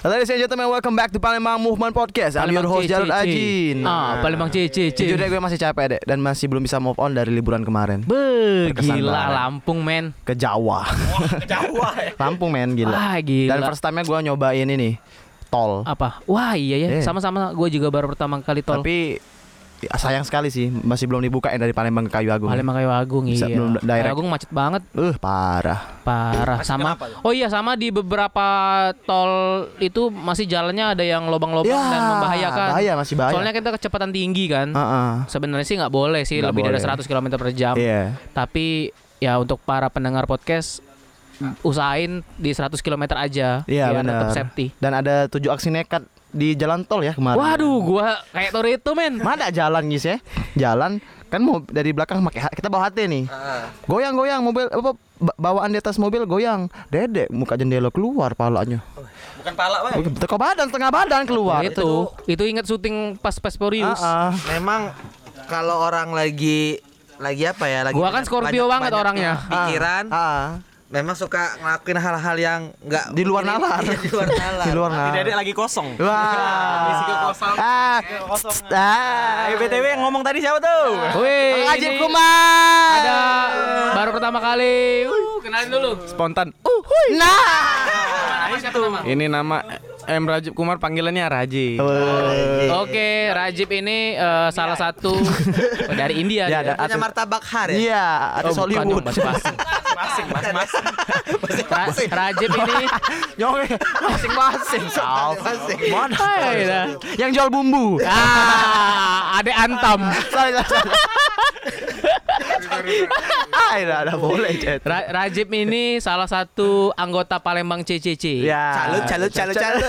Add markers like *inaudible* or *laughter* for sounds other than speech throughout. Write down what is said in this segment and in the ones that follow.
Ladies and gentlemen, welcome back to Palembang Movement Podcast. I'm your Palembang host C, C, Jarod. Ajin. Ah, Palembang C, C, C. Jujur deh gue masih capek deh dan masih belum bisa move on dari liburan kemarin Be, Berkesan gila banget. Lampung men. ke Jawa. Jawa ya. *laughs* Lampung men gila. Wah, gila. Dan first time-nya gue nyobain ini tol. Apa? Wah iya ya, Eh. sama-sama gue juga baru pertama kali tol. Tapi sayang sekali sih masih belum dibuka ya dari Palembang ke Kayu Agung. Palembang Kayu Agung Bisa iya. belum direct. Kayu Agung macet banget, Uh, parah. parah. Sama? Oh iya, sama di beberapa tol itu masih jalannya ada yang lobang-lobang dan membahayakan. Ya, Bahaya masih bahaya. Soalnya kita kecepatan tinggi kan. Heeh. Sebenarnya sih nggak boleh sih Nggak lebih dari boleh. 100 km per jam. Iya. Tapi ya untuk para pendengar podcast usahain di 100 km aja Iya biar tetap benar. safety. Dan ada tujuh aksi nekat di jalan tol ya kemarin. Waduh, gua kayak Toretto men. Mana jalan guys ya? Jalan kan mau dari belakang pakai kita bawa HT nih. Goyang-goyang mobil apa ba- bawaan di atas mobil goyang. Dedek muka jendela keluar palanya. Bukan pala, Bang. Teko badan setengah badan keluar. itu, itu ingat syuting pas Furious. Ah, ah. Memang kalau orang lagi lagi apa ya? Lagi Gua kan Scorpio banget orangnya. Pikiran Ah. Memang suka ngelakuin hal-hal yang enggak Di luar nalar. Iya, di luar *laughs* nalar. Di luar nalar. Dedek lagi kosong. Wah. Isi kosong. Ah. Kosong. Ah. Eh, BTW yang ngomong tadi siapa tuh? Wih, Ajib Kumar. ada baru pertama kali. Uh, kenalin dulu. Spontan. Uh, hui. Nah. Ini nama M Rajib Kumar panggilannya Raji. Oke, Rajib ini eh, salah satu *laughs* dari India. Ya, dia. ada- Punya martabak har ya? Iya, ada Oh, Hollywood. dong, basi-basi. Masing, masing, masing. Ra- Rajib ini *laughs* Nyong masing-masing. Sal. Mana? Yang jual bumbu. ah, Ade Antam. Salah, salah. Tidak ada boleh. Ra- Rajib ini salah satu anggota Palembang CCC. Ya. Calut, calut, calut, calut.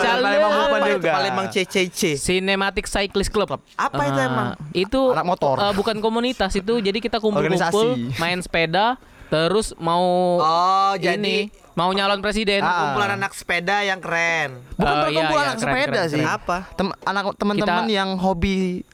Calut. Palembang Apa juga. Palembang CCC. Cinematic Cyclist Club. Apa itu Ah, emang? Itu Anak motor. eh, bukan komunitas itu. Jadi kita kumpul-kumpul main sepeda terus mau Oh, ini jadi mau nyalon presiden. Ah. kumpulan anak sepeda yang keren. Bukan iya, perkumpulan iya, anak keren, sepeda keren, sih. keren. Apa? Tem anak teman-teman yang hobi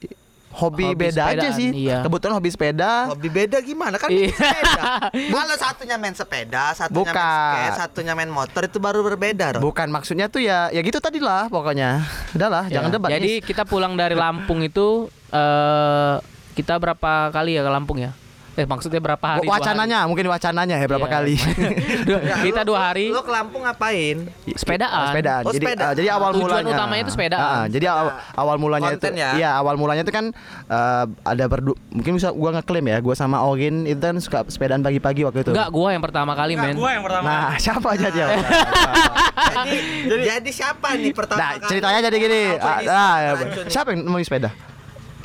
hobi, Hobi beda aja sepedaan, sih. iya. Kebetulan hobi sepeda. Hobi beda gimana kan Iya. sepeda. *laughs* Kalau satunya main sepeda, satunya Bukan. main skate, satunya main motor itu baru berbeda, Ron. Bukan maksudnya tuh ya ya gitu tadi lah pokoknya. Udahlah, Ya, jangan debat. Jadi kita pulang dari Lampung itu eh kita berapa kali ya ke Lampung ya? Eh maksudnya berapa hari? Wacananya, mungkin wacananya ya berapa Iya. kali. hari. *laughs* Dua- kita dua hari Lo ke Lampung ngapain? sepedaan. sepedaan. Oh, jadi sepeda. uh, jadi awal Tujuan mulanya utamanya itu sepedaan. Ah, jadi awal, awal mulanya Konten itu ya? Iya, awal mulanya itu kan uh, ada berdu mungkin bisa gua ngeklaim ya, gua sama Ogin itu kan suka sepedaan pagi-pagi waktu itu. Enggak, gua yang pertama kali, men. Gua yang pertama. Nah, *laughs* siapa aja dia? *laughs* Jadi, jadi, siapa nih pertama Nah, kali? ceritanya jadi gini. Ah, ah, ya, siapa yang nemuin sepeda?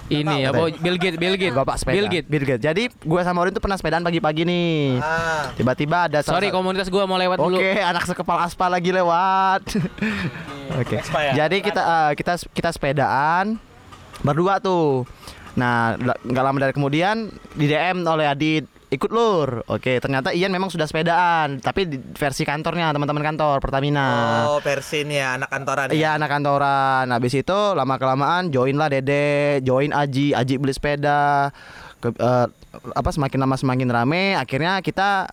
Ini ya. Boy. Bill Gates, Bill Gates. Bapak sepeda. Bill Gates. Bill Gates. Jadi gua sama Orin tuh pernah sepedaan pagi-pagi nih. Ah. Tiba-tiba ada Sorry, komunitas gua mau lewat Oke, dulu. anak sekepal aspal lagi lewat. Oke. Expired. Jadi kita eh, kita kita sepedaan berdua tuh. Nah, nggak lama dari kemudian di DM oleh Adit ikut lur. Oke, ternyata Ian memang sudah sepedaan, tapi di versi kantornya teman-teman kantor Pertamina. Oh, versi ini ya anak kantoran. ya? Iya anak kantoran. Habis itu lama kelamaan join lah Dede, join Aji, Aji beli sepeda. Ke, eh, apa semakin lama semakin rame. Akhirnya kita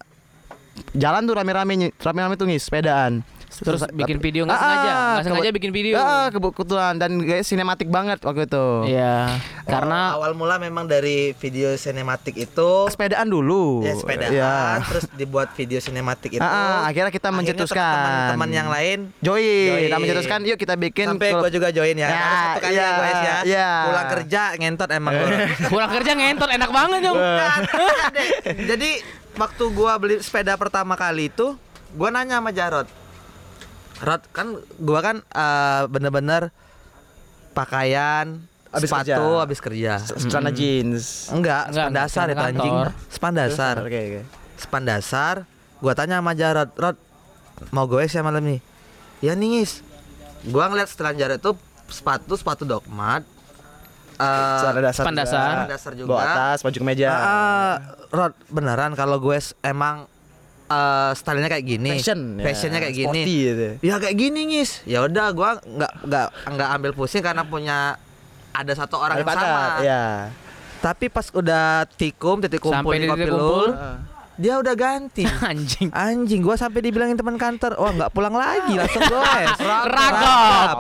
jalan tuh rame-rame rame-rame tuh ngis sepedaan. Terus bikin tapi- video nggak Ah, sengaja, ah, nggak sengaja kebe- bikin video. Ah, kebetulan dan gaya sinematik banget waktu itu. Iya, Oh, karena awal mula memang dari video sinematik itu Sepedaan dulu. ya sepedaan Iya. terus dibuat video sinematik itu. Ah, ah, akhirnya kita mencetuskan. teman-teman yang lain Join. Join. Nah, mencetuskan yuk kita bikin sampai gua juga join ya. Ya, Harus satu kali iya, ya guys ya. iya. Pulang kerja ngentot emang gua. *laughs* pulang kerja ngentot enak banget dong. *laughs* Jadi waktu gua beli sepeda pertama kali itu, gua nanya sama Jarot. Rod kan gua kan eh, bener-bener pakaian Habis sepatu kerja. habis kerja. celana jeans. Enggak, Enggak, span dasar enggak, itu anjing. Span dasar. Oke, oke. Span dasar. Gua tanya sama Jarot, Rod, mau goes ya malam nih? Ya ningis. Gua ngeliat setelan Jarot itu sepatu sepatu dogmat. Eh, Celana dasar. Span juga. dasar. Dasar juga. Bawa atas, baju kemeja. Ah, Rod, beneran kalau gue emang eh stylenya kayak gini. Fashion. ya. Fashionnya kayak gini. Gitu. Ya kayak gini ngis. Ya udah gua nggak nggak nggak ambil pusing karena punya ada satu orang yang sama. Ya. Tapi pas udah tikum titik kumpul Sampai di kopi kumpul, Lur, dia udah ganti. *laughs* Anjing. Anjing, gua sampai dibilangin teman kantor, wah nggak pulang lagi, langsung goes. *laughs* Ragap.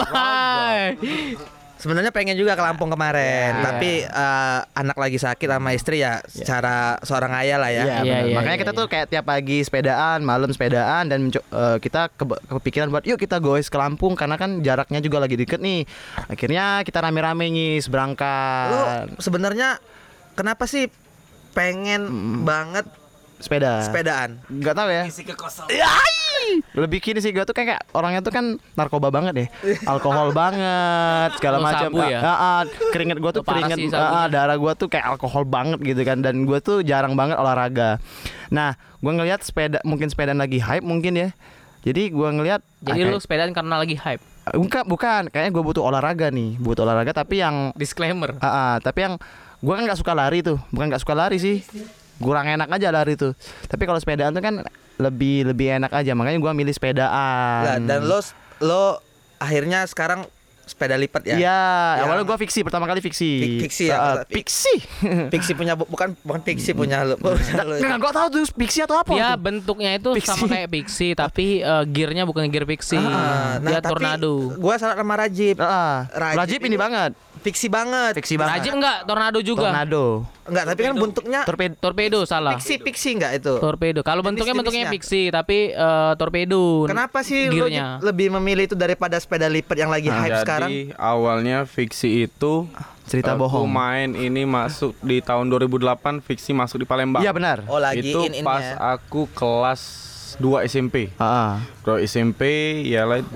Sebenarnya pengen juga ke Lampung kemarin, Ya. tapi eh, anak lagi sakit sama istri ya, secara seorang ayah lah ya. Iya, Iya, benar. iya, Makanya iya, kita iya. tuh kayak tiap pagi sepedaan, malam sepedaan dan eh, kita ke- kepikiran buat yuk kita goes ke Lampung karena kan jaraknya juga lagi deket nih. Akhirnya kita rame-rame nih Lu berangkat sebenarnya kenapa sih pengen banget sepeda. sepedaan? Gak tahu ya. Lebih kini sih gue tuh kayak, kayak orangnya tuh kan narkoba banget ya, alkohol banget segala Oh, macam. ya? Ah, ah, keringet gue tuh keringet, sih ah, sabunya. darah gue tuh kayak alkohol banget gitu kan. Dan gue tuh jarang banget olahraga. Nah, gue ngelihat sepeda, mungkin sepeda lagi hype mungkin ya. Jadi gue ngelihat, Jadi ah, lu kayak- sepedaan karena lagi hype. bukan, bukan, kayaknya gue butuh olahraga nih, butuh olahraga. Tapi yang, Disclaimer. ah, ah, tapi yang gue kan nggak suka lari tuh, bukan nggak suka lari sih, kurang enak aja lari tuh. Tapi kalau sepedaan tuh kan lebih lebih enak aja, makanya gue milih sepedaan. Lah, dan lo lo akhirnya sekarang sepeda lipat ya? Iya, Yang- awalnya gua fiksi pertama kali fiksi. Fik- fiksi ya, Ah, fiksi. *laughs* Pixi punya bu- bukan bukan Pixi punya lo. *laughs* Enggak, gua tahu tuh fiksi atau apa. Ya bentuknya itu Pixie. sama kayak Pixie tapi eh, gearnya bukan gear Pixie. Ah, Dia tapi tornado. Gua salah sama Rajib. Ah, Rajib Rajib ini ini- banget. Fiksi banget. Fiksi banget. Rajib enggak tornado juga. Tornado. Enggak, tapi kan bentuknya Torpedo. Torpedo salah. Pixi Pixi enggak itu? Torpedo. Kalau bentuknya bentuknya. Pixie tapi eh, torpedo. Kenapa sih lo gearnya? Lebih memilih itu daripada sepeda lipat yang lagi hype Jadi sekarang? awalnya fiksi itu Cerita aku bohong. main ini masuk di tahun 2008 fiksi masuk di Palembang. Iya benar. Oh, lagi itu in pas ya. aku kelas 2 SMP. Ah, Bro SMP ya lah Ya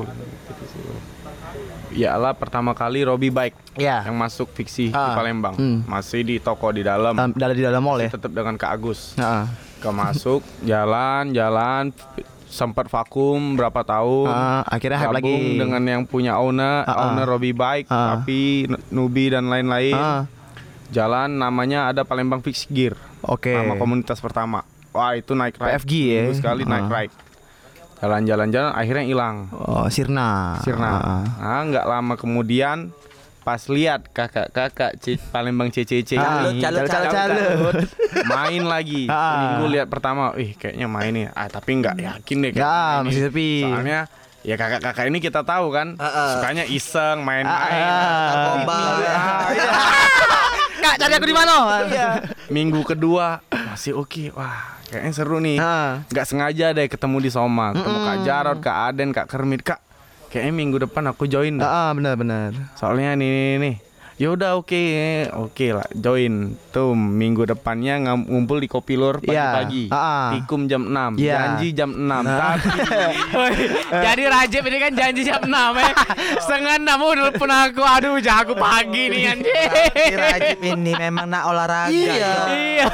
lah pertama kali Robi Bike Iya. yang masuk fiksi di Ah. Palembang. Hmm. Masih di toko di dalam. Dalam di dalam mall ya. Tetap dengan Kak Agus. Heeh. Ke masuk jalan jalan sempat vakum berapa tahun. Ah, akhirnya hype lagi. dengan yang punya owner, Ah, ah. owner Robi Bike, tapi Nubi dan lain-lain. Jalan namanya ada Palembang Fix Gear. Oke. Nama komunitas pertama. Wah, itu naik ride. PFG ya? Sekali naik Ah. ride. Jalan-jalan jalan akhirnya hilang. Oh, Sirna. Sirna. Ah, ah. Nah, nggak lama kemudian pas lihat kakak-kakak Palembang CCC Ah, ini calut, calut, calut. *laughs* main lagi. Ah. Minggu lihat pertama, ih kayaknya main nih. Ah, tapi nggak yakin deh. kayaknya Ya, masih sepi. Soalnya ya kakak-kakak ini kita tahu kan, Ah, ah. sukanya iseng main-main. Ah, Narkoba. Ah, iya. *laughs* Kak, cari aku di mana? *laughs* Minggu kedua masih oke. Wah, kayaknya seru nih. Nggak sengaja deh ketemu di Soma, ketemu Kak Jarod, Kak Aden, Kak Kermit, Kak. Kayaknya minggu depan aku join dah. Ah, benar benar. Soalnya nih nih, nih. Ya udah oke, oke lah join. Tuh minggu depannya ngumpul di Kopilor Iya. pagi-pagi. Ah, ah. Tikum jam 6, Iya. janji jam 6. Nah. Tapi *laughs* Jadi Rajib ini kan janji jam 6 ya. *laughs* Setengah 6 udah telepon aku. Aduh, jago pagi nih anjing. Si Rajib ini memang nak olahraga. Iya. Iya.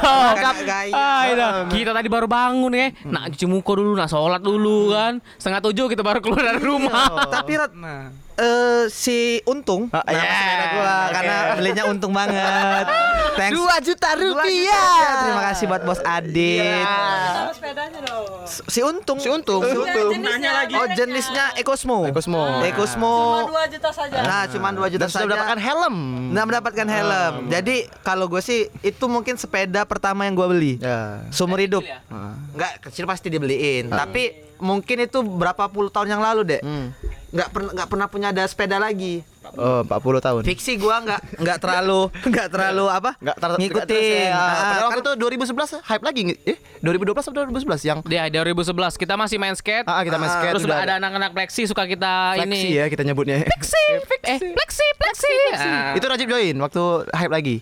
Gaya. Ah, iya. Kita tadi baru bangun ya. Nak cuci muka dulu, nak sholat dulu kan. Setengah tujuh kita baru keluar dari rumah. Tapi Rat, nah, eh, si Untung, Ah, nama iya. sepeda gua Oke. karena belinya untung banget. *laughs* Thanks. Dua juta Dua juta rupiah. rupiah. Terima kasih buat bos Adit. Sepedanya dong. Si Untung. Si Untung. Si Untung. jenisnya, Oh, jenisnya Ecosmo. Ecosmo. Ecosmo. Cuma 2 juta saja. Nah, cuma 2 juta Dan sudah saja. mendapatkan helm. Nah, mendapatkan helm. Jadi kalau gue sih itu mungkin sepeda pertama yang gue beli. Ya. Seumur hidup. ya? Enggak, kecil pasti dibeliin. Tapi mungkin itu berapa puluh tahun yang lalu deh. Hmm. Nggak pernah nggak pernah punya ada sepeda lagi. Oh, 40 tahun. Fiksi gua nggak nggak terlalu *laughs* nggak terlalu apa? Enggak ter ngikutin. Ah, Ah, padahal waktu itu 2011 hype lagi nggak? Eh, 2012 atau 2011 yang Dia 2011 kita masih main skate. Ah, kita main Ah, skate Terus udah ada anak-anak Plexi suka kita Flexi ini. ya kita nyebutnya. Plexi, eh Plexi, Plexi. Ah. Itu Rajib join waktu hype lagi.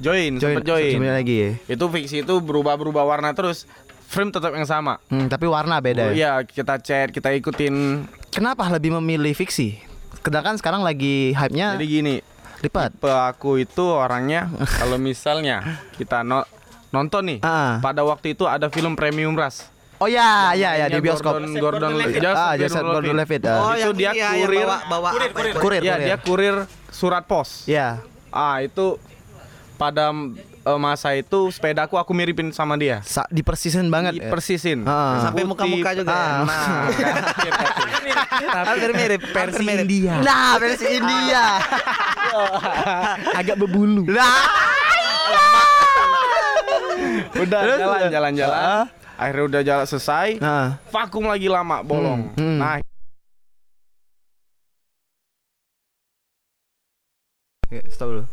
join, join. Join lagi ya. Itu fiksi itu berubah-berubah warna terus. Frame tetap yang sama. Hmm, tapi warna beda. Oh, ya. Iya, kita chat, kita ikutin. Kenapa lebih memilih fiksi? Sedangkan sekarang lagi hype-nya Jadi gini, lipat. tipe aku itu orangnya *laughs* kalau misalnya kita no- nonton nih, Ah. pada waktu itu ada film Premium Rush. Oh ya, ya, ya di bioskop. Gordon, Gordon, Levitt. Joseph Ah, Joseph Gordon-Levitt. ah. Oh, Itu yang dia iya, yang kurir. bawa, bawa apa itu? Kurir, Iya, kurir. dia kurir surat pos. Ya. Ah, itu pada eh, masa itu sepedaku aku miripin sama dia. Sa- dipersisin banget. ya. Persisin. Ah. Sampai muka-muka juga. ya? Ah. Nah, hampir mirip, hampir mirip. Nah, versi India. *laughs* Agak berbulu. Nah. *laughs* Udah jalan jalan jalan. akhirnya udah jalan selesai Nah, vakum lagi lama bolong Hmm, hmm. nah Oke, stop dulu.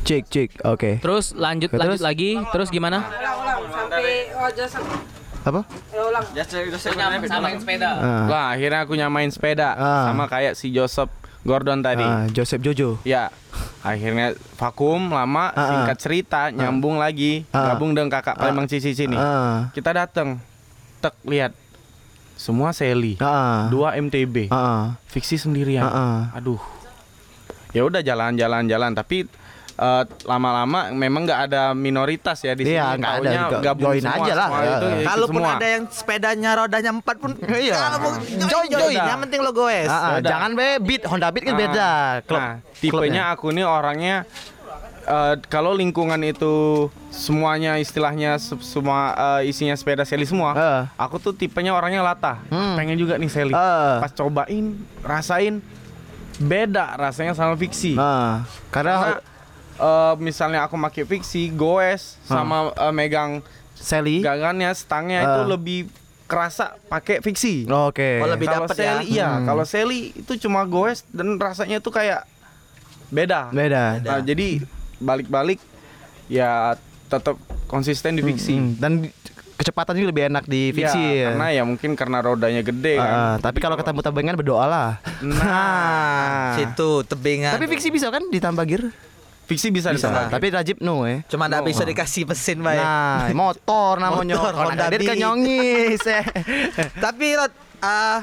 Cek, cek. Oke. Terus lanjut Terus? lanjut lagi, terus gimana? Sampai oh Apa? ya ulang. Samain sepeda. Ah, Wah, akhirnya aku nyamain sepeda Ah. sama kayak si Joseph Gordon tadi. ah, Joseph Jojo. Ya, akhirnya vakum lama, ah. singkat cerita nyambung lagi, Ah. gabung dengan kakak Palembang Cici sini. Ah, Kita datang, tek lihat semua seli, ah, dua MTB, ah, fiksi sendirian. ah. Aduh, ya udah jalan-jalan-jalan, tapi eh, lama-lama memang nggak ada minoritas ya di Iya, sini. nggak ada gabung Join semua, aja lah. semua Ya. itu Kalaupun ada yang sepedanya rodanya empat pun *laughs* Iya. Kalau mau join, Join, join. join. Yang penting lo goes. Ah, ah, Yaudah. jangan be beat Honda Beat kan Ah. beda. Klub. Nah, tipenya aku nih orangnya eh, kalau lingkungan itu semuanya istilahnya se- semua eh, isinya sepeda seli semua. Eh. Aku tuh tipenya orangnya latah. Hmm. Pengen juga nih seli. Eh. Pas cobain, rasain beda rasanya sama fiksi. Ah, Karena karena eh, misalnya aku pakai fiksi, goes sama eh, megang Sally. gagannya, stangnya itu Ah. lebih kerasa pakai fiksi. Oke. Oh, lebih Kalau dapet ya. seli, iya. Hmm. Kalau seli itu cuma goes dan rasanya tuh kayak beda. Beda. Nah, jadi balik-balik ya tetap konsisten di fiksi. Hmm, Dan kecepatan juga lebih enak di fiksi. Ya, karena ya mungkin karena rodanya gede Ah, kan. tapi kalau ketemu tabengan berdoa lah. Nah, *laughs* Situ tebingan. Tapi fiksi bisa kan ditambah gear? fiksi bisa, Bisa. ditambah. Tapi Rajib no eh. Cuma nggak bisa dikasih mesin baik. Nah, motor namanya. Motor, Honda Honda Beat kan nyongis eh. Tapi Rod, ah,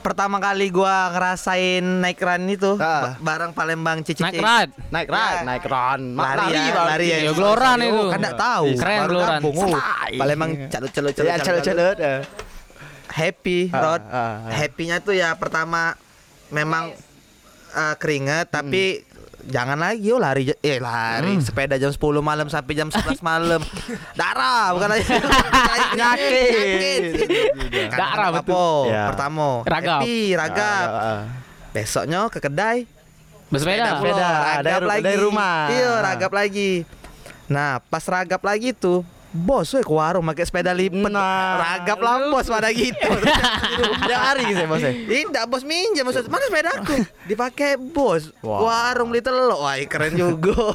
pertama kali gua ngerasain naik run itu Ah. ba- bareng Palembang Cici. Naik ride. Naik ride, Ya. naik run. Ma- Lari ya, lari ya. Ya, geloran itu. Kan enggak tahu. Keren Baru geloran. gabung, oh. Santai. Palembang calut-calut Ya, celut-celut. Happy, Ah, Rod. ah, ah. Happy-nya tuh ya pertama memang eh, keringet tapi jangan lagi yo lari eh lari sepeda jam 10 malam sampai jam 11 *laughs* malam. Darah bukan lagi *laughs* Nyakit. Darah, betul. apa? Ya. Pertama Ragap. happy, ragap. Ah, ah, ah. Besoknya ke kedai Bersepeda. Sepeda, ragap dari lagi. dari rumah. Iya, ragap lagi. Nah, pas ragap lagi tuh Bos, we ke warung pakai sepeda lipat. Nah. ragap lah bos pada gitu. Udah hari saya bos eh. Tidak bos minjem maksud mana sepedaku dipakai bos Wow. warung beli telur wah keren juga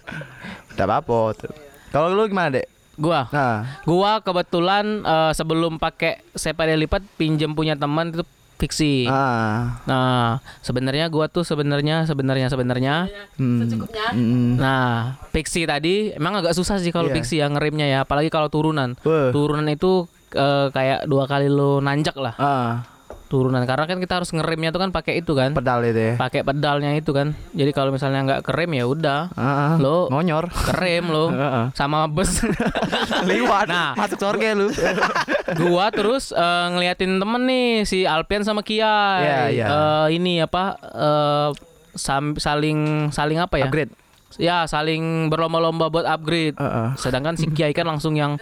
*laughs* Tidak apa-apa. Kalau lu gimana, Dek? Gua. Nah, Gua kebetulan eh, sebelum pakai sepeda lipat pinjem punya teman itu fiksi. ah. Nah, sebenarnya gua tuh sebenarnya sebenarnya sebenarnya Hmm. Hmm. nah, fiksi tadi emang agak susah sih kalau Iya. fiksi yang ngerimnya ya, apalagi kalau turunan. Wah. Turunan itu eh, kayak dua kali lo nanjak lah Ah, turunan karena kan kita harus ngerimnya tuh kan pakai itu kan. pedal itu ya. Pakai pedalnya itu kan. Jadi kalau misalnya nggak kerem ya udah. Ah, Lo- ngonyor. Kerem lo Heeh. sama bus. *laughs* Liwat. Nah. masuk surga lu. *laughs* gua terus eh, ngeliatin temen nih si Alpian sama Kia Iya, iya. Eh, ini apa eh, sam- saling saling apa ya Upgrade. ya saling berlomba-lomba buat upgrade Heeh. sedangkan si Kia kan langsung yang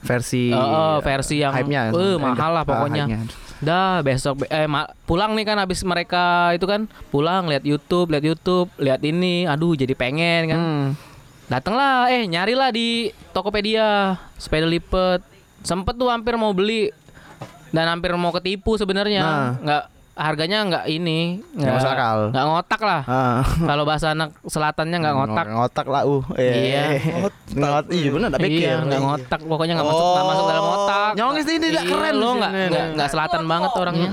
versi eh, eh, versi yang hype-nya. eh, mahal lah Ah, pokoknya. Dah besok be- eh pulang nih kan habis mereka itu kan pulang lihat YouTube lihat YouTube lihat ini aduh jadi pengen kan Hmm. Datanglah, eh nyarilah di Tokopedia sepeda lipat. Sempet tuh hampir mau beli dan hampir mau ketipu sebenarnya. Nah. Nggak harganya nggak ini, Nggak masuk akal. nggak ngotak lah. Ah. *laughs* Kalau bahasa anak selatannya nggak ngotak. Ngotak lah uh. Iya. *laughs* Ngot iya benar pikir. Iya, nggak ngotak. Pokoknya nggak masuk, nggak masuk dalam otak. Nyongis ini tidak Iya, keren lo nggak nggak nggak selatan banget orangnya.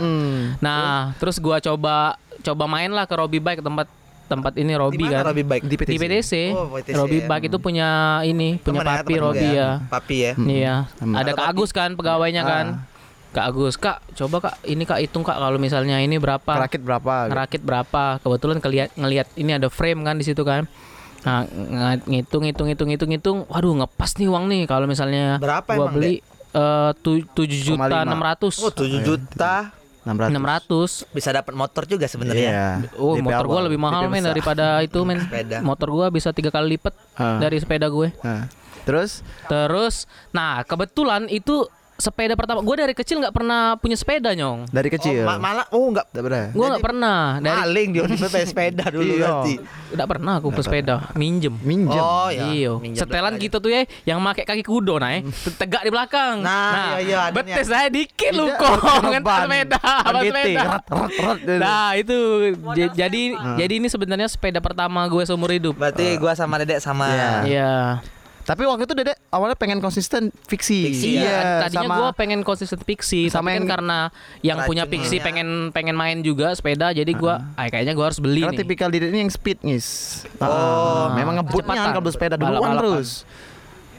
Nah, terus gua coba coba main lah ke Robby Bike tempat tempat ini Robby kan. Robby Bike Di PTC. Di PTC. Oh, PTC, Robby ya. Bike itu punya ini, punya ya, papi Robby juga ya. papi ya Iya. Hmm. Ada Kak Agus kan pegawainya kan. Kak Agus, Kak, coba Kak ini Kak hitung Kak kalau misalnya ini berapa? Kerakit berapa? Ngerakit berapa? Kebetulan keliat ngelihat ini ada frame kan di situ kan. Nah, ng- ngitung ngitung ngitung ngitung ngitung, waduh ngepas nih uang nih kalau misalnya Berapa gua emang, beli eh, tu- tujuh juta 0,5. enam ratus oh 7 juta 600. enam ratus bisa dapat motor juga Iya. sebenarnya Oh DP motor gua lebih mahal DP men besar. daripada *laughs* itu men Sepeda. Motor gua bisa tiga kali lipat Ah. dari sepeda gue Ah. Terus Terus, nah kebetulan itu sepeda pertama gue dari kecil nggak pernah punya sepeda nyong Dari kecil. Oh, ma- malah oh enggak Nggak pernah. gue nggak pernah dari maling dia di sepeda *laughs* dulu Iya. berarti. nggak pernah aku bersepeda minjem Minjem. Oh ya. Iya, minjem setelan gitu tuh ya, yang pakai kaki kudo nah, ya. tegak di belakang. Nah, iya, iya, adanya. betes saya dikit lu Iya, kok, *laughs* ngentar sepeda, *laughs* ban GT, sepeda. gitu. Nah itu, J- jadi jadi ini sebenarnya sepeda pertama gue seumur hidup. Berarti gua sama Dedek sama Iya. Tapi waktu itu Dedek awalnya pengen konsisten fiksi. Fiksi, Iya, Tadinya sama gue pengen konsisten fiksi, sama tapi kan yang- karena yang punya fiksi pengen pengen main juga sepeda, jadi gue, ah kayaknya gue harus beli karena nih. tipikal Dedek ini yang speed ngis. Oh, memang ngebutnya kalau bersepeda duluan Balap-balapan. terus.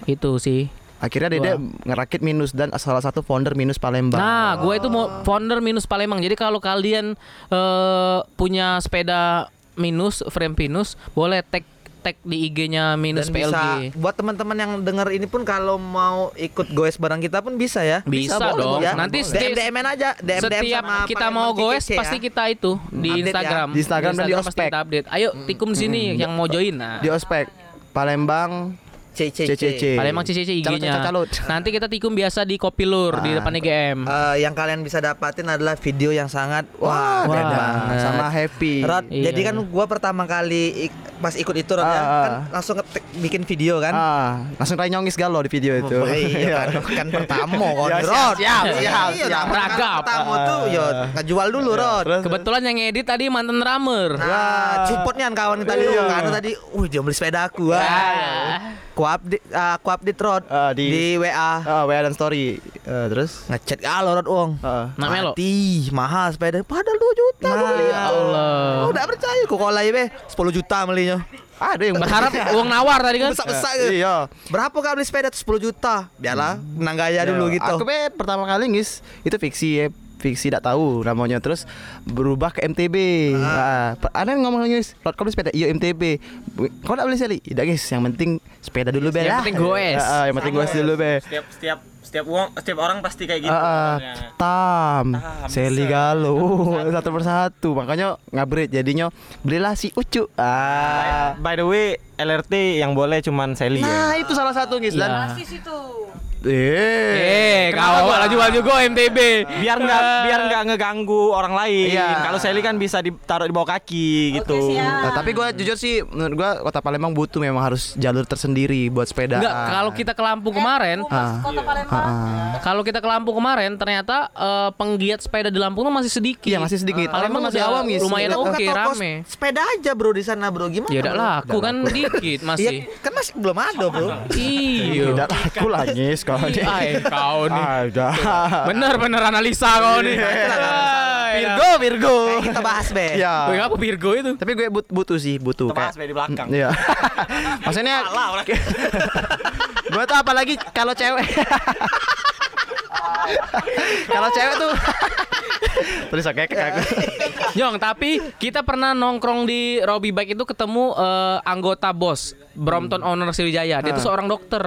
Itu sih. Akhirnya Dedek ngerakit minus dan salah satu founder minus Palembang. Nah, gue itu mau founder minus Palembang. Jadi kalau kalian eh, punya sepeda minus, frame minus, boleh tag tag di IG-nya minus dan PLG. bisa buat teman-teman yang denger ini pun kalau mau ikut goes bareng kita pun bisa ya. Bisa, boleh, dong. ya. Nanti DM setiap, DM aja, DM DM setiap sama kita mau goes ya. pasti kita itu di Update ya. Instagram. Di Instagram dan di pasti ospek. kita update. Ayo tikum di sini yang mau join. Nah. Di ospek Palembang CCC. CCC. Palembang CCC IG-nya. Nanti kita tikum biasa di Kopilur di Ah. depan IGM. Eh, yang kalian bisa dapatin adalah video yang sangat Wah, wah, Wah. beda. banget. sama happy. Rod, Iya. jadi kan gua pertama kali ik- pas ikut itu Rod ya, Ah. kan langsung ngetik bikin video kan. Ah, langsung Ray nyongis galau di video itu. Oh, iya *laughs* kan, kan pertama kan Ya, Rod. siap, siap, Iya, siap, iya, kali Ragap. Pertama tuh yo ngejual dulu Rod. Kebetulan yang edit tadi mantan drummer. Nah, supportnya kan kawan tadi, Iya. karena tadi, uh dia beli sepeda aku. Ah. Ku update, ah, ku update Rod Ah, di, di- WA. Ah, WA dan story. Eh, terus Ngechat galau Rod uang. Melo. Mati, mahal sepeda. Padahal 2 juta. Nah, beli. Ya Allah. Oh, udah percaya kok kolai be 10 juta belinya. ada yang Berharap uang nawar tadi kan. Besar-besar gitu. Iya. Berapa kak beli sepeda? 10 juta. Biarlah, menang gaya dulu Iya. gitu. Aku be pertama kali ngis itu fiksi ya fiksi tidak tahu namanya terus berubah ke MTB. Ah. per- ada yang ngomong "Rod, kau beli sepeda? Iya MTB. Kau nak beli sekali? Tidak guys, yang penting sepeda dulu be Yang lah." penting goes. Ah, ah, yang penting goes dulu be. Setiap setiap setiap uang setiap orang pasti kayak gitu. Ah, ah, sebenarnya. tam, Tam, Seli. Galo, *laughs* *laughs* satu persatu. Makanya ngabrit jadinya belilah si Ucu. Ah. By the way, LRT yang boleh cuman Sally ya. Nah, itu salah satu guys dan Iya. Eh, Eh, kau malah jual juga MTB. Biar nggak biar nggak ngeganggu orang lain. Iya. Kalau Sally kan bisa ditaruh di bawah kaki gitu. Oke. Nah, tapi gue jujur sih menurut gue kota Palembang butuh memang harus jalur tersendiri buat sepeda. Enggak, kalau kita ke Lampung kemarin, Ah. Kota Palembang. kalau kita ke Lampung kemarin ternyata eh, penggiat sepeda di Lampung tuh masih sedikit. Iya masih sedikit. Palembang masih awam guys. lumayan oke, toko rame. Sepeda aja bro di sana bro. Gimana? Ya udah laku kan dikit Iya, masih. kan masih belum ada bro. Iya. Tidak laku lagi sekarang. Ay, kau nih. Udah. Bener-bener analisa kau nih. Virgo, Virgo. Kita bahas be. Ya. Wih, apa Virgo itu? Tapi gue but- butuh sih, butuh Tebas di belakang. Iya. *laughs* Maksudnya gue tuh apalagi kalau cewek. *laughs* kalau cewek tuh *laughs* Terus oke aku. Yong, tapi kita pernah nongkrong di Robby Bike itu ketemu eh, anggota bos Brompton owner Sriwijaya. Dia itu seorang dokter.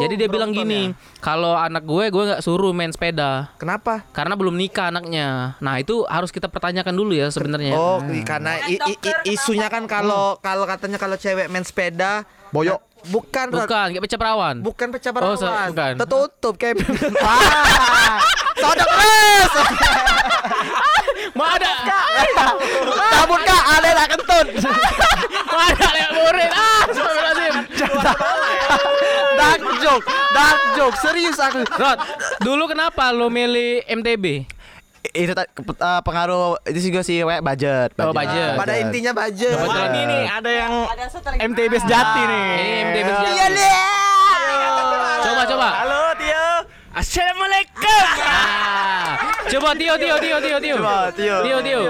Jadi dia bilang gini, kalau anak gue gue nggak suruh main sepeda Kenapa? karena belum nikah anaknya. Nah, itu harus kita pertanyakan dulu ya sebenarnya. Oh, i- karena i- i- i- isunya kan kalau kalau katanya kalau cewek main sepeda Boyok. Bukan. Bukan, kayak pecah perawan. bukan pecah Oh, se- perawan. bukan. Tertutup kayak *laughs* Ah, Sodok terus. *laughs* Mau ada, *laughs* Cabut kak, ada nak kentut. mau ada lewat murid. Ah. Dark joke, dark joke. Serius aku. Rod, dulu kenapa lo milih MTB? Itu ta- ke- eh, pengaruh itu juga sih we, budget. Oh, budget. pada intinya budget. Kebetulan Wah, ini nih ada yang Ada MTB sejati nih. Ini MTB sejati. Iya deh. Coba coba. Halo Tio. Assalamualaikum. Ah. *laughs* Coba Tio Tio Tio Tio Tio. Coba, Tio. Tio Tio.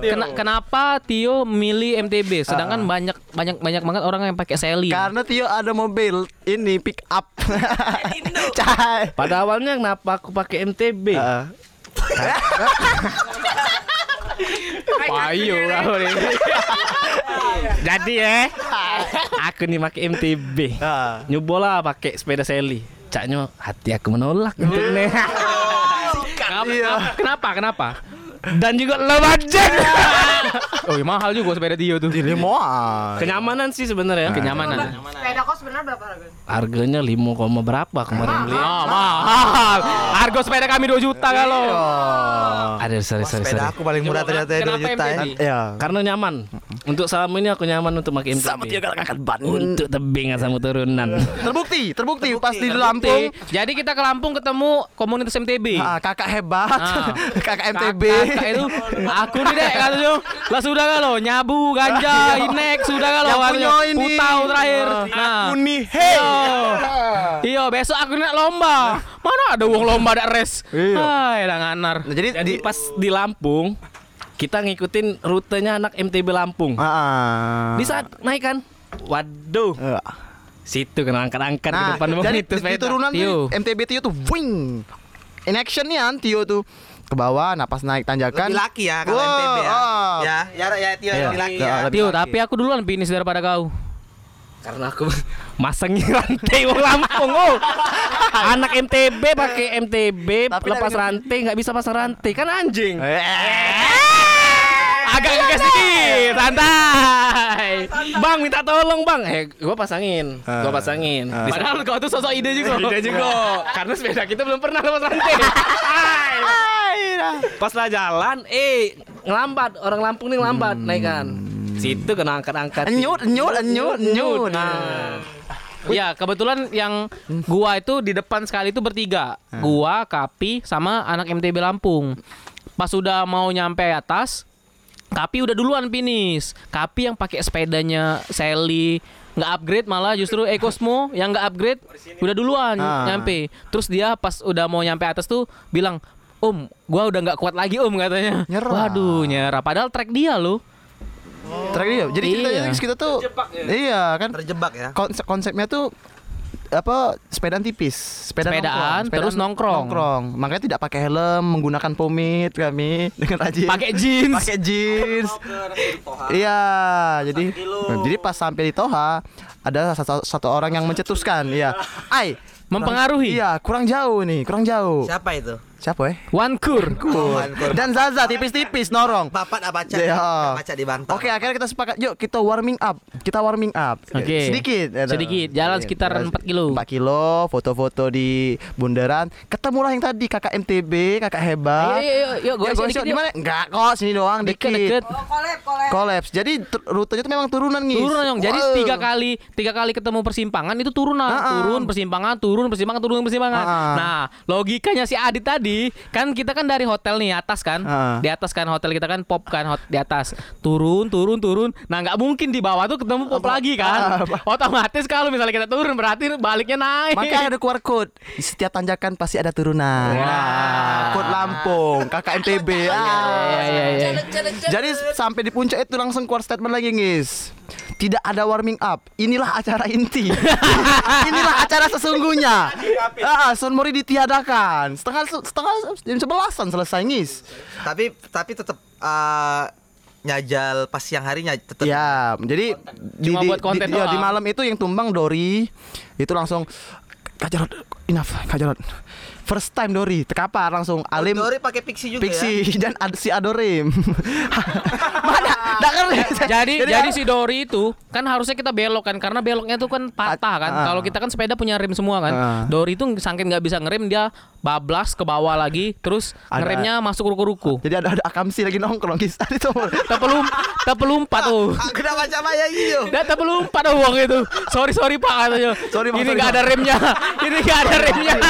Kena- kenapa Tio milih MTB sedangkan banyak banyak banyak banget orang yang pakai Sally. Karena Tio ada mobil ini pick up. *laughs* Cai. Pada awalnya kenapa aku pakai MTB? Ah. Payu kau nih. Jadi ya, aku nih pakai MTB. Nyobola pakai sepeda Sally. Caknya hati aku menolak untuk nih. Kenapa? Kenapa? Kenapa? Dan juga low budget. Oh, mahal juga sepeda Tio tuh. Ini mau. ah. Kenyamanan sih sebenarnya. Kenyamanan. Sepeda kos sebenarnya Harganya 5, koma berapa kemarin beli? Oh, mahal. Harga sepeda kami 2 juta kalau. Ada sorry sorry Sepeda sorry. aku paling murah ternyata ya 2 kenapa juta ya. MTB? Ya. Karena nyaman. Untuk selama ini aku nyaman untuk pakai MTB. Sama tiga kakak ban. Untuk tebing sama turunan. Terbukti, terbukti, pas di Terbukti. Lampung. Jadi kita ke Lampung ketemu komunitas MTB. Ah, kakak hebat, Ah. *laughs* kakak MTB. Kakak itu aku nih dek katanya lah sudah kalau nyabu ganja *laughs* inek sudah kalau Yang punya ini. putau terakhir Ah. nah Aku nih, hey. Iya besok aku nak lomba mana ada uang lomba ada res Iya. nganar Nah, jadi, Jadi di pas di Lampung kita ngikutin rutenya anak MTB Lampung. Ah, ah. Di saat naik kan, waduh, Eh, situ kena angkat-angkat ke Nah, depan jadi itu di, di turunan Tio. tuh MTB Tio tuh wing. In action nih kan Tio tuh ke bawah, napas naik tanjakan. Lebih laki ya kalau Wow, MTB ya. ah. Ya, ya ya Tio Iya. lebih laki Ya, ya. Tio tapi aku duluan finish daripada kau Karena aku *laughs* masangin rantai wong Lampung. Oh. *laughs* Anak MTB pakai MTB Tapi lepas rantai nggak bisa pasang rantai kan anjing. Eh, agak ngegas dikit santai Bang minta tolong bang. Eh gua pasangin, gua pasangin. Padahal kau tuh sosok ide juga Ide juga. *laughs* Karena sepeda kita belum pernah lepas rantai. Pas lah jalan, eh ngelambat orang Lampung nih ngelambat naik kan. Situ kena angkat-angkat. Enyut, enyut, enyut, enyut. Nah. Ya kebetulan yang gua itu di depan sekali itu bertiga Gua, Kapi, sama anak MTB Lampung Pas udah mau nyampe atas Kapi udah duluan finish Kapi yang pakai sepedanya Sally nggak upgrade malah justru Ecosmo yang nggak upgrade udah duluan Ah. nyampe terus dia pas udah mau nyampe atas tuh bilang Om, gua udah nggak kuat lagi om katanya. Nyerah. Waduh, nyerah. Padahal track dia loh. Track dia. Jadi ceritanya Iya. kita tuh Iya kan Terjebak ya. konsep konsepnya tuh apa sepedaan tipis, sepeda Sepedaan, nongkrong, terus nongkrong. nongkrong. Makanya tidak pakai helm, menggunakan pomade kami *laughs* dengan rajin. Pakai jeans. pakai jeans. Iya, jadi jadi pas sampai di Toha ada satu, satu orang yang mencetuskan, iya. *laughs* Ai, Mempengaruhi. Iya, kurang jauh nih, kurang jauh. Siapa itu? Siapa eh? One Kur. Oh, Ankur. Dan Zaza tipis-tipis norong. Bapak Abaca. Iya. Abaca di Banten. Oke, akhirnya kita sepakat. Yuk, kita warming up. Kita warming up. Oke. Sedikit. ya, Sedikit. Jalan sekitar 4 kilo. 4 kilo, foto-foto di bundaran. Ketemulah yang tadi kakak MTB, kakak hebat. Ayo, yuk, Yuk, dikit, di yuk. mana? Enggak kok, sini doang Deket, dikit. deket. Oh, kolab, kolab. Kolaps. Jadi rutenya itu memang turunan nih. Turun dong. Jadi tiga kali tiga kali ketemu persimpangan itu turunan, Ah, ah. turun persimpangan, turun persimpangan, turun persimpangan. Ah. Nah, logikanya si Adit tadi kan kita kan dari hotel nih atas kan, Ah. di atas kan hotel kita kan pop kan hot, di atas, turun, turun, turun. Nah, nggak mungkin di bawah tuh ketemu pop lagi kan. Otomatis kalau misalnya kita turun berarti baliknya naik. Makanya ada QR code. Di setiap tanjakan pasti ada turunan. Nah, kode Lampung, kakak MTB. Ah. Iya, iya, iya. Jadi sampai di puncak itu langsung keluar statement lagi, guys. Tidak ada warming up. Inilah acara inti. *laughs* Inilah acara sesungguhnya. Ah, Sun Mori ditiadakan. Setengah setengah jam sebelasan selesai, guys. Tapi tapi tetap eh, nyajal pas siang harinya tetap. Ya, jadi di, Cuma di, buat konten di, ya, di malam itu yang tumbang Dori itu langsung Kak Jarod, enough Kak Jarod. First time Dori, tekapar langsung Alim Dori pakai pixie juga ya. Pixie *laughs* dan ad, si Adorim. *laughs* Mana? Nggak ngerti. jadi jadi si Dori itu kan harusnya kita belok kan karena beloknya tuh kan patah kan. Ah. Kalau kita kan sepeda punya rem semua kan. Ah. Dori itu saking nggak bisa ngerem dia bablas ke bawah lagi terus Ada- ngeremnya masuk ruku-ruku. Jadi ada ada Akamsi lagi nongkrong kisah *laughs* itu. Tepelum tepelumpat tuh. Aku udah baca Maya iyo. Dan tepelumpat uang itu. Sorry sorry Pak katanya. Sorry, Ini nggak ada remnya. Ini nggak ada remnya. *laughs*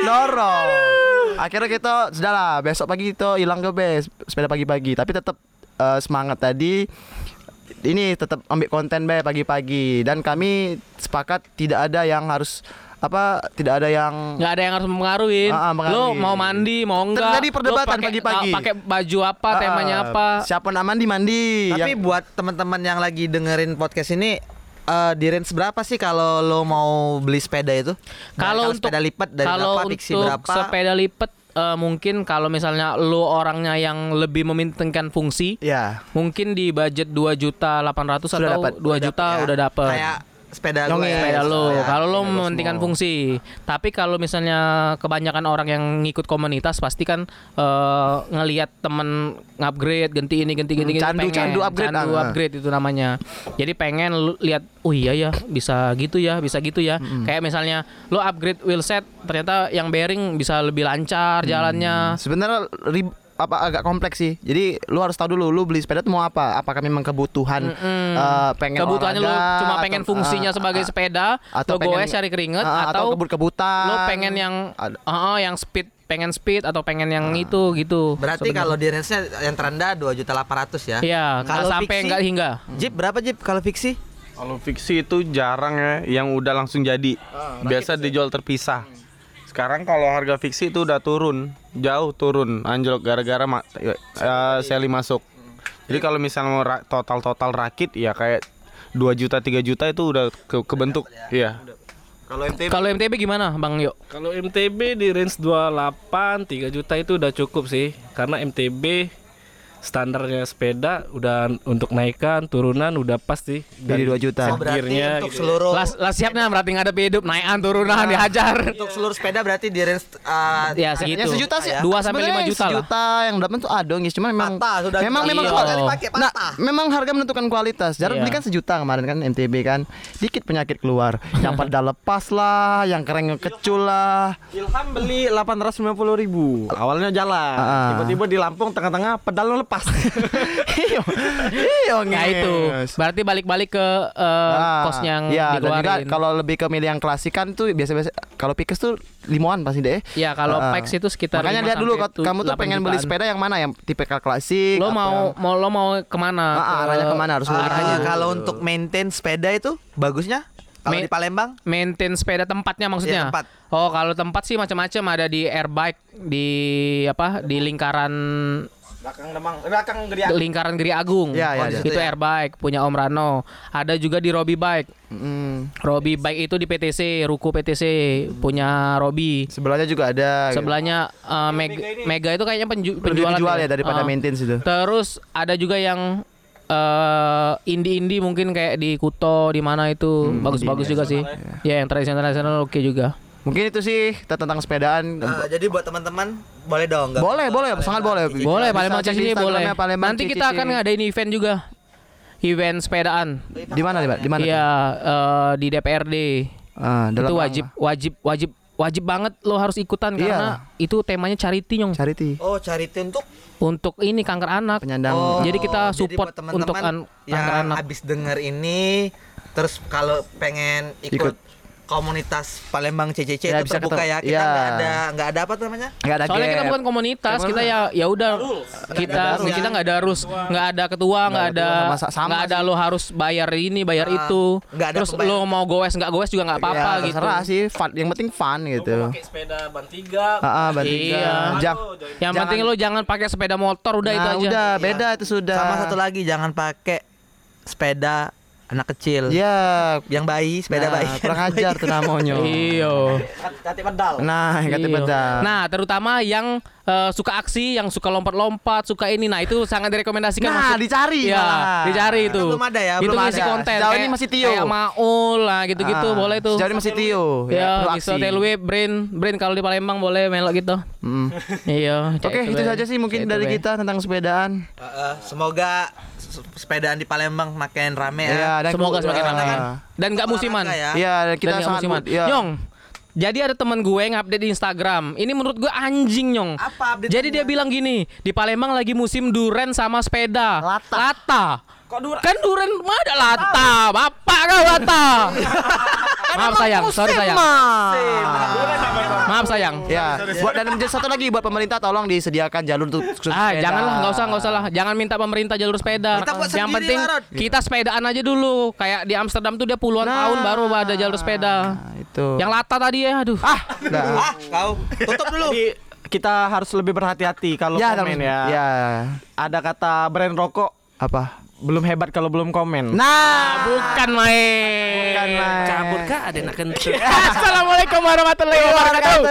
Norong. Akhirnya kita sudah lah besok pagi kita hilang ke base sepeda pagi-pagi tapi tetap eh, semangat tadi ini tetap ambil konten be pagi-pagi dan kami sepakat tidak ada yang harus apa tidak ada yang Nggak ada yang harus mempengaruhi. Ah, ah, Lo mau mandi mau enggak? Terjadi perdebatan pagi-pagi. ah, Pakai baju apa? Ah, temanya apa? Siapa nak mandi mandi. Tapi Yang- buat teman-teman yang lagi dengerin podcast ini eh di range berapa sih kalau lo mau beli sepeda itu? Kalau untuk sepeda lipat dari kalau berapa, untuk berapa? sepeda lipat eh, mungkin kalau misalnya lo orangnya yang lebih mementingkan fungsi, ya mungkin di budget 2 juta 800 Sudah atau. 2 juta Ya. udah dapet. Kayak sepeda gue. Nyongis. sepeda lo Ya, kalau lo sepeda lo mementingkan semua. fungsi tapi kalau misalnya kebanyakan orang yang ngikut komunitas pasti kan eh, ngelihat temen ngupgrade ganti ini ganti ganti Hmm, ganti, candu- pengen. candu upgrade, candu ah. upgrade itu namanya jadi pengen lu lihat oh iya ya bisa gitu ya bisa gitu ya Hmm. kayak misalnya lo upgrade wheelset ternyata yang bearing bisa lebih lancar Hmm. jalannya Sebenarnya apa agak kompleks sih. Jadi lu harus tahu dulu lu beli sepeda tuh mau apa? Apakah memang kebutuhan Mm-mm. eh, pengen kebutuhannya olahraga, cuma atau- pengen fungsinya ah, sebagai ah, sepeda atau lo goes pengen- cari keringet ah, atau, kebut-kebutan. lo pengen yang Ada- oh, yang speed pengen speed atau pengen yang Ah. itu gitu Berarti kalau di range-nya yang terendah 2 juta 800 ya. Iya, Kalau sampai fiksi? nggak hingga. Jeep berapa Jeep kalau fiksi? Kalau fiksi itu jarang ya yang udah langsung jadi. Biasa dijual terpisah. Sekarang kalau harga fiksi itu udah turun, jauh turun, anjlok gara-gara ma- eh, seli masuk. Jadi kalau misalnya mau ra- total-total rakit ya kayak 2 juta 3 juta itu udah ke- kebentuk. Iya. Kalau MTB Kalau MTB gimana, Bang Yo? Kalau MTB di range 28 3 juta itu udah cukup sih karena MTB standarnya sepeda udah untuk naikan turunan udah pas sih Jadi 2 juta. Oh, berarti Gearnya untuk gitu. seluruh Lah, lah siapnya berarti nggak ada hidup, naikan turunan dihajar. untuk seluruh sepeda berarti di range uh, Ya Ya segitu. sejuta sih. Dua sampai lima juta lah. Sejuta yang dapat tuh ada guys, cuman memang patah sudah memang memang Iya. Dua kali pakai Nah, patah. memang harga menentukan kualitas. Jarod Iya. beli kan sejuta kemarin kan MTB kan. Dikit penyakit keluar. Yang pada *laughs* lepas lah, yang keren ngekecul lah. Ilham beli 850 ribu Awalnya jalan Ah. Tiba-tiba di Lampung tengah-tengah pedalnya lepas *laughs* Iya. Iya, Nah itu, nges. berarti balik-balik ke eh, Ah, kos yang iya, dan juga dikeluarin. kalau lebih ke milih yang klasik kan tuh biasa-biasa kalau Pikes tuh limuan pasti deh. Ya kalau Ah. Pax itu sekitar Makanya 5 lihat dulu kamu tuh 8 pengen beli jutaan. sepeda yang mana yang tipe klasik. Lo mau yang- mau lo mau ke mana? Ah, ah, arahnya Ke- ke mana? Harus Ah, arahnya. kalau untuk maintain sepeda itu bagusnya kalau Ma- di Palembang maintain sepeda tempatnya maksudnya. Iya, tempat. Oh, kalau tempat sih macam-macam ada di airbike di apa? Di lingkaran Belakang demang Belakang gede lingkaran Geri Agung. Ya, ya, Oh, ya. Itu ya. airbike punya Om Rano. Ada juga di Robi Bike. Mm, Robi Bike itu di PTC, Ruko PTC punya Robi. sebelahnya juga ada. gitu. Sebelahnya eh, Mega, Mega itu kayaknya penju- lebih penjualan dijual ya. ya daripada Ah. maintenance itu. Terus ada juga yang eh indie-indie mungkin kayak di Kuto di mana itu Hmm, bagus-bagus juga sih. Ya yang tradisional tradisional oke juga. Mungkin itu sih kita tentang sepedaan. Ah, jadi buat teman-teman boleh dong nggak boleh, boleh, sangat boleh. Boleh Bisa Palembang CCC boleh. Palembang Nanti kita CCC. akan ngadain event juga. Event sepedaan. di mana di mana? Di mana? Iya eh, di DPRD. Ah, dalam itu wajib wajib wajib wajib banget lo harus ikutan Iya. karena itu temanya charity nyong charity Oh, charity untuk untuk ini kanker anak. penyandang. Oh, Jadi kita jadi support buat teman-teman untuk an- kanker anak. habis denger ini terus kalau pengen ikut, Ikut. Komunitas Palembang CCC Ya, itu bisa terbuka ketemu. ya. Kita Ya. nggak ada nggak ada apa namanya? Nggak ada Soalnya kita gap. bukan komunitas, kita ya ya udah kita rules, kita ya. nggak ada harus nggak ada ketua, nggak ada nggak ada lo harus bayar ini bayar Ah, itu. nggak ada Terus lo mau goes nggak goes juga nggak apa-apa ya, gitu. terserah sih, fun, yang penting fun gitu. pakai sepeda ban tiga Ah, ah, berarti Iya. jam. Yang penting lo jangan pakai sepeda motor udah itu Nah, aja. udah beda itu sudah. Sama satu lagi jangan pakai sepeda anak kecil. Ya, Yang bayi, sepeda nah, bayi. kurang ajar tuh namanya. *laughs* Iyo. Kati pedal Nah, kata Iya. pedal. Nah, terutama yang eh, suka aksi, yang suka lompat-lompat, suka ini. Nah, itu sangat direkomendasikan. Nah, dicari Iya, malah. dicari itu. Belum ada ya, Itu belum ngisi ada. konten. Sejauh ini masih Tio. Kayak Maul lah gitu-gitu Ah, boleh tuh. Sejauh ini masih Tio. Ya, perlu gitu aksi. TLW Brain, Brain kalau di Palembang boleh melok gitu. Mm. iya. Oke, itu saja sih mungkin dari kita tentang sepedaan. Uh, uh, semoga se- sepedaan di Palembang makin rame ya. Iya, dan Semoga semakin ah. ramai. Dan nggak musiman. Ya. Iya, dan kita Dan nggak sangat musiman. iya. Nyong, jadi ada teman gue ngupdate di Instagram. Ini menurut gue anjing nyong. Apa update Jadi dia bilang gini, di Palembang lagi musim duren sama sepeda. Lata. Lata. Kok duren? Kan duren mah ada lata. Bapak kau lata. *laughs* Maaf sayang, sorry sayang. Maaf sayang. Ya, buat dan satu lagi buat pemerintah tolong disediakan jalur untuk khusus Ah, sepeda. janganlah, nggak usah, nggak usah lah. Jangan minta pemerintah jalur sepeda. Kita buat Yang penting kita sepedaan aja dulu. Kayak di Amsterdam tuh dia puluhan Nah. tahun baru ada jalur sepeda. Nah, itu. Yang lata tadi ya, aduh. ah, udah. Ah, kau tutup dulu. Jadi kita harus lebih berhati-hati kalau ya, komen ya. Ya. Ada kata brand rokok Apa? Belum hebat kalau belum komen. Nah, Bukan main. Bukan main. cabut kah ada nak kentut *laughs* Assalamualaikum warahmatullahi wabarakatuh.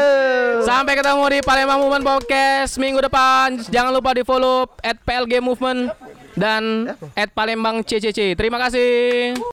Sampai ketemu di Palembang Movement Podcast minggu depan. Jangan lupa di follow at PLG Movement dan at Palembang CCC. Terima kasih.